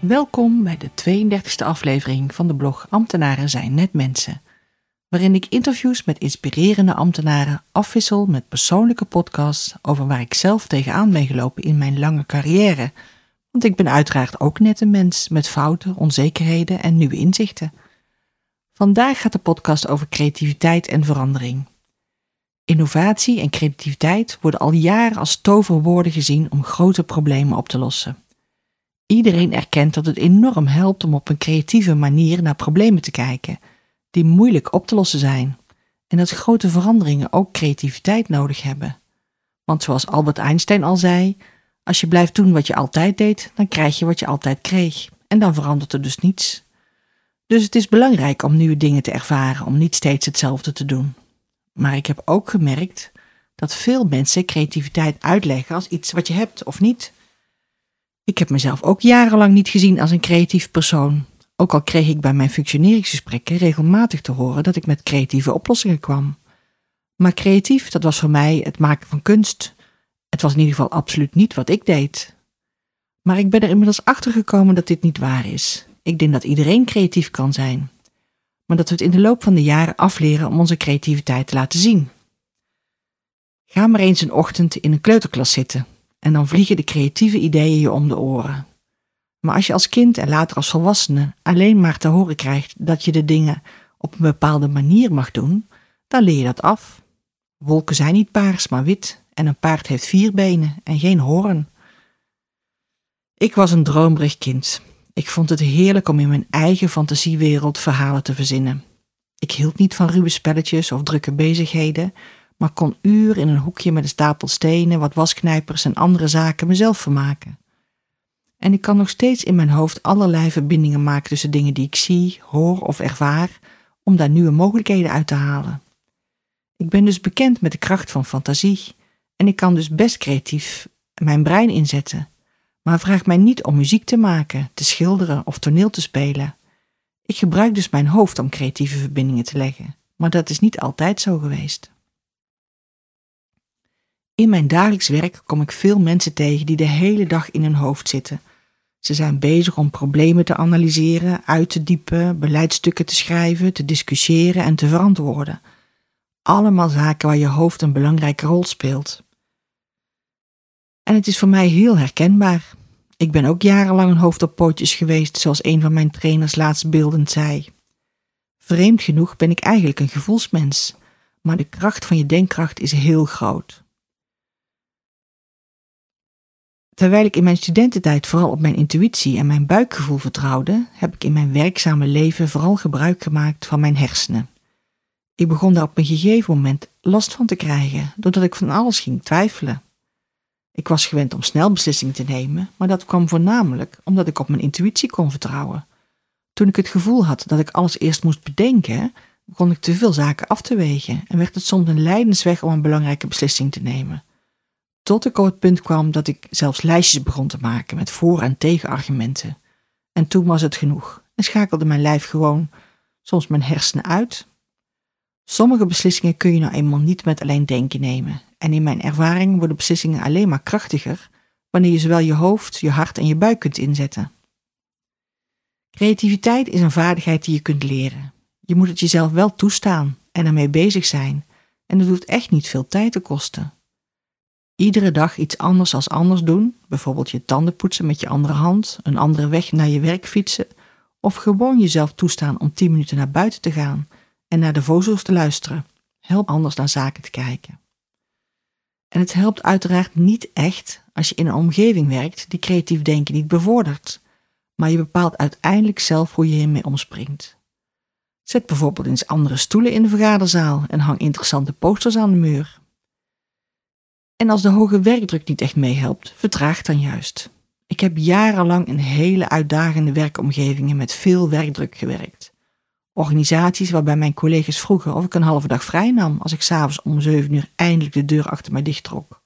Welkom bij de 32e aflevering van de blog Ambtenaren zijn net mensen, waarin ik interviews met inspirerende ambtenaren afwissel met persoonlijke podcasts over waar ik zelf tegenaan ben gelopen in mijn lange carrière. Want ik ben uiteraard ook net een mens met fouten, onzekerheden en nieuwe inzichten. Vandaag gaat de podcast over creativiteit en verandering. Innovatie en creativiteit worden al jaren als toverwoorden gezien om grote problemen op te lossen. Iedereen erkent dat het enorm helpt om op een creatieve manier naar problemen te kijken, die moeilijk op te lossen zijn, en dat grote veranderingen ook creativiteit nodig hebben. Want zoals Albert Einstein al zei, als je blijft doen wat je altijd deed, dan krijg je wat je altijd kreeg, en dan verandert er dus niets. Dus het is belangrijk om nieuwe dingen te ervaren, om niet steeds hetzelfde te doen. Maar ik heb ook gemerkt dat veel mensen creativiteit uitleggen als iets wat je hebt of niet. Ik heb mezelf ook jarenlang niet gezien als een creatief persoon. Ook al kreeg ik bij mijn functioneringsgesprekken regelmatig te horen dat ik met creatieve oplossingen kwam. Maar creatief, dat was voor mij het maken van kunst. Het was in ieder geval absoluut niet wat ik deed. Maar ik ben er inmiddels achter gekomen dat dit niet waar is. Ik denk dat iedereen creatief kan zijn. Maar dat we het in de loop van de jaren afleren om onze creativiteit te laten zien. Ga maar eens een ochtend in een kleuterklas zitten en dan vliegen de creatieve ideeën je om de oren. Maar als je als kind en later als volwassene alleen maar te horen krijgt dat je de dingen op een bepaalde manier mag doen, dan leer je dat af. Wolken zijn niet paars, maar wit, en een paard heeft vier benen en geen hoorn. Ik was een droomrig kind. Ik vond het heerlijk om in mijn eigen fantasiewereld verhalen te verzinnen. Ik hield niet van ruwe spelletjes of drukke bezigheden, maar kon uren in een hoekje met een stapel stenen, wat wasknijpers en andere zaken mezelf vermaken. En ik kan nog steeds in mijn hoofd allerlei verbindingen maken tussen dingen die ik zie, hoor of ervaar, om daar nieuwe mogelijkheden uit te halen. Ik ben dus bekend met de kracht van fantasie en ik kan dus best creatief mijn brein inzetten, maar vraag mij niet om muziek te maken, te schilderen of toneel te spelen. Ik gebruik dus mijn hoofd om creatieve verbindingen te leggen, maar dat is niet altijd zo geweest. In mijn dagelijks werk kom ik veel mensen tegen die de hele dag in hun hoofd zitten. Ze zijn bezig om problemen te analyseren, uit te diepen, beleidstukken te schrijven, te discussiëren en te verantwoorden. Allemaal zaken waar je hoofd een belangrijke rol speelt. En het is voor mij heel herkenbaar. Ik ben ook jarenlang een hoofd op pootjes geweest, zoals een van mijn trainers laatst beeldend zei. Vreemd genoeg ben ik eigenlijk een gevoelsmens, maar de kracht van je denkkracht is heel groot. Terwijl ik in mijn studententijd vooral op mijn intuïtie en mijn buikgevoel vertrouwde, heb ik in mijn werkzame leven vooral gebruik gemaakt van mijn hersenen. Ik begon daar op een gegeven moment last van te krijgen, doordat ik van alles ging twijfelen. Ik was gewend om snel beslissingen te nemen, maar dat kwam voornamelijk omdat ik op mijn intuïtie kon vertrouwen. Toen ik het gevoel had dat ik alles eerst moest bedenken, begon ik te veel zaken af te wegen en werd het soms een lijdensweg om een belangrijke beslissing te nemen. Tot ik op het punt kwam dat ik zelfs lijstjes begon te maken met voor- en tegenargumenten. En toen was het genoeg en schakelde mijn lijf gewoon soms mijn hersenen uit. Sommige beslissingen kun je nou eenmaal niet met alleen denken nemen. En in mijn ervaring worden beslissingen alleen maar krachtiger wanneer je zowel je hoofd, je hart en je buik kunt inzetten. Creativiteit is een vaardigheid die je kunt leren. Je moet het jezelf wel toestaan en ermee bezig zijn. En dat hoeft echt niet veel tijd te kosten. Iedere dag iets anders als anders doen, bijvoorbeeld je tanden poetsen met je andere hand, een andere weg naar je werk fietsen, of gewoon jezelf toestaan om 10 minuten naar buiten te gaan en naar de vogels te luisteren, helpt anders naar zaken te kijken. En het helpt uiteraard niet echt als je in een omgeving werkt die creatief denken niet bevordert, maar je bepaalt uiteindelijk zelf hoe je hiermee omspringt. Zet bijvoorbeeld eens andere stoelen in de vergaderzaal en hang interessante posters aan de muur. En als de hoge werkdruk niet echt meehelpt, vertraag dan juist. Ik heb jarenlang in hele uitdagende werkomgevingen met veel werkdruk gewerkt. Organisaties waarbij mijn collega's vroegen of ik een halve dag vrij nam als ik s'avonds om zeven uur eindelijk de deur achter mij dichttrok.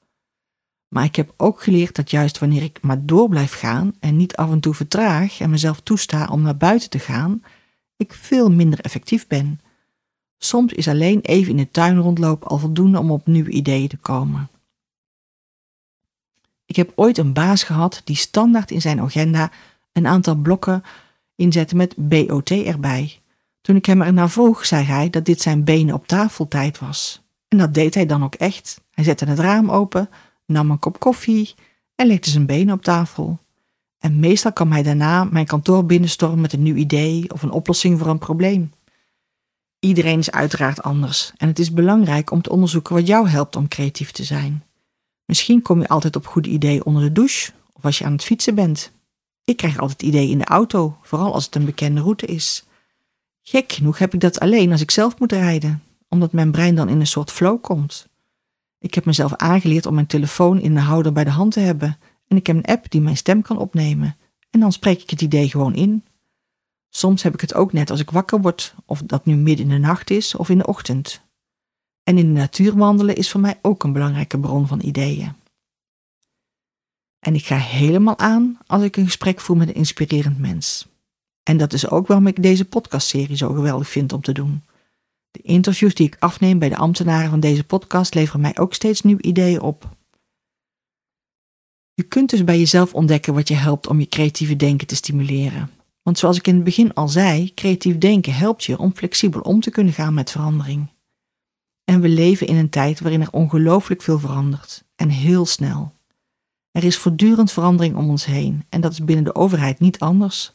Maar ik heb ook geleerd dat juist wanneer ik maar door blijf gaan en niet af en toe vertraag en mezelf toesta om naar buiten te gaan, ik veel minder effectief ben. Soms is alleen even in de tuin rondlopen al voldoende om op nieuwe ideeën te komen. Ik heb ooit een baas gehad die standaard in zijn agenda een aantal blokken inzette met BOT erbij. Toen ik hem ernaar vroeg, zei hij dat dit zijn benen op tafel tijd was. En dat deed hij dan ook echt. Hij zette het raam open, nam een kop koffie en legde zijn benen op tafel. En meestal kwam hij daarna mijn kantoor binnenstormen met een nieuw idee of een oplossing voor een probleem. Iedereen is uiteraard anders en het is belangrijk om te onderzoeken wat jou helpt om creatief te zijn. Misschien kom je altijd op goede ideeën onder de douche of als je aan het fietsen bent. Ik krijg altijd ideeën in de auto, vooral als het een bekende route is. Gek genoeg heb ik dat alleen als ik zelf moet rijden, omdat mijn brein dan in een soort flow komt. Ik heb mezelf aangeleerd om mijn telefoon in de houder bij de hand te hebben en ik heb een app die mijn stem kan opnemen en dan spreek ik het idee gewoon in. Soms heb ik het ook net als ik wakker word, of dat nu midden in de nacht is of in de ochtend. En in de natuur wandelen is voor mij ook een belangrijke bron van ideeën. En ik ga helemaal aan als ik een gesprek voer met een inspirerend mens. En dat is ook waarom ik deze podcastserie zo geweldig vind om te doen. De interviews die ik afneem bij de ambtenaren van deze podcast leveren mij ook steeds nieuwe ideeën op. Je kunt dus bij jezelf ontdekken wat je helpt om je creatieve denken te stimuleren. Want zoals ik in het begin al zei, creatief denken helpt je om flexibel om te kunnen gaan met verandering. En we leven in een tijd waarin er ongelooflijk veel verandert en heel snel. Er is voortdurend verandering om ons heen en dat is binnen de overheid niet anders.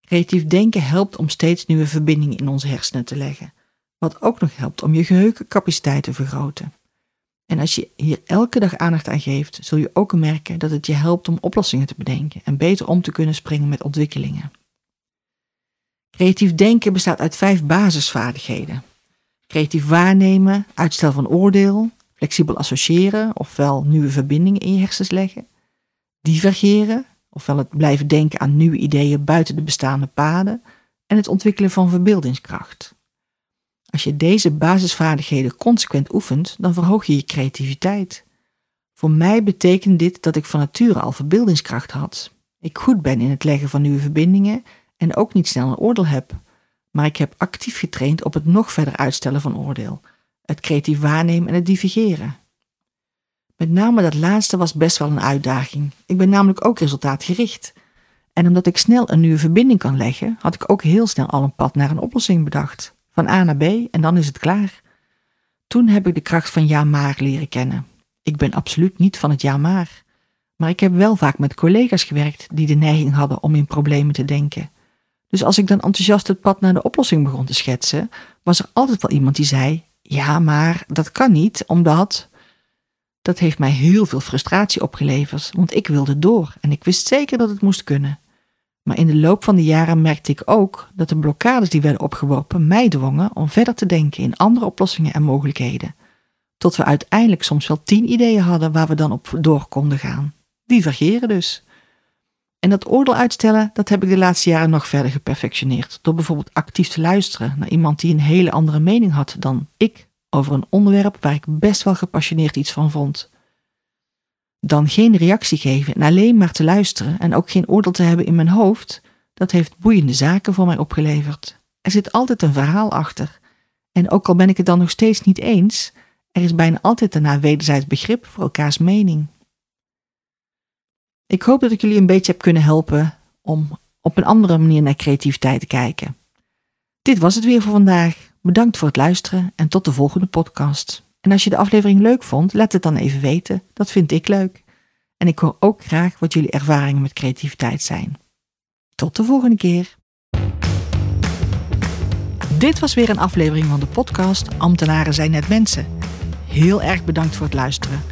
Creatief denken helpt om steeds nieuwe verbindingen in onze hersenen te leggen, wat ook nog helpt om je geheugencapaciteit te vergroten. En als je hier elke dag aandacht aan geeft, zul je ook merken dat het je helpt om oplossingen te bedenken en beter om te kunnen springen met ontwikkelingen. Creatief denken bestaat uit vijf basisvaardigheden. Creatief waarnemen, uitstel van oordeel, flexibel associëren, ofwel nieuwe verbindingen in je hersens leggen, divergeren, ofwel het blijven denken aan nieuwe ideeën buiten de bestaande paden, en het ontwikkelen van verbeeldingskracht. Als je deze basisvaardigheden consequent oefent, dan verhoog je je creativiteit. Voor mij betekent dit dat ik van nature al verbeeldingskracht had. Ik goed ben in het leggen van nieuwe verbindingen en ook niet snel een oordeel heb. Maar ik heb actief getraind op het nog verder uitstellen van oordeel, het creatief waarnemen en het divergeren. Met name dat laatste was best wel een uitdaging. Ik ben namelijk ook resultaatgericht. En omdat ik snel een nieuwe verbinding kan leggen, had ik ook heel snel al een pad naar een oplossing bedacht. Van A naar B en dan is het klaar. Toen heb ik de kracht van ja maar leren kennen. Ik ben absoluut niet van het ja maar. Maar ik heb wel vaak met collega's gewerkt die de neiging hadden om in problemen te denken. Dus als ik dan enthousiast het pad naar de oplossing begon te schetsen, was er altijd wel iemand die zei: Ja, maar dat kan niet, omdat. Dat heeft mij heel veel frustratie opgeleverd, want ik wilde door en ik wist zeker dat het moest kunnen. Maar in de loop van de jaren merkte ik ook dat de blokkades die werden opgeworpen mij dwongen om verder te denken in andere oplossingen en mogelijkheden. Tot we uiteindelijk soms wel tien ideeën hadden waar we dan op door konden gaan. Divergeren dus. En dat oordeel uitstellen, dat heb ik de laatste jaren nog verder geperfectioneerd. Door bijvoorbeeld actief te luisteren naar iemand die een hele andere mening had dan ik over een onderwerp waar ik best wel gepassioneerd iets van vond dan geen reactie geven en alleen maar te luisteren en ook geen oordeel te hebben in mijn hoofd, dat heeft boeiende zaken voor mij opgeleverd. Er zit altijd een verhaal achter. En ook al ben ik het dan nog steeds niet eens, er is bijna altijd daarna wederzijds begrip voor elkaars mening. Ik hoop dat ik jullie een beetje heb kunnen helpen om op een andere manier naar creativiteit te kijken. Dit was het weer voor vandaag. Bedankt voor het luisteren en tot de volgende podcast. En als je de aflevering leuk vond, laat het dan even weten. Dat vind ik leuk. En ik hoor ook graag wat jullie ervaringen met creativiteit zijn. Tot de volgende keer. Dit was weer een aflevering van de podcast Ambtenaren zijn net mensen. Heel erg bedankt voor het luisteren.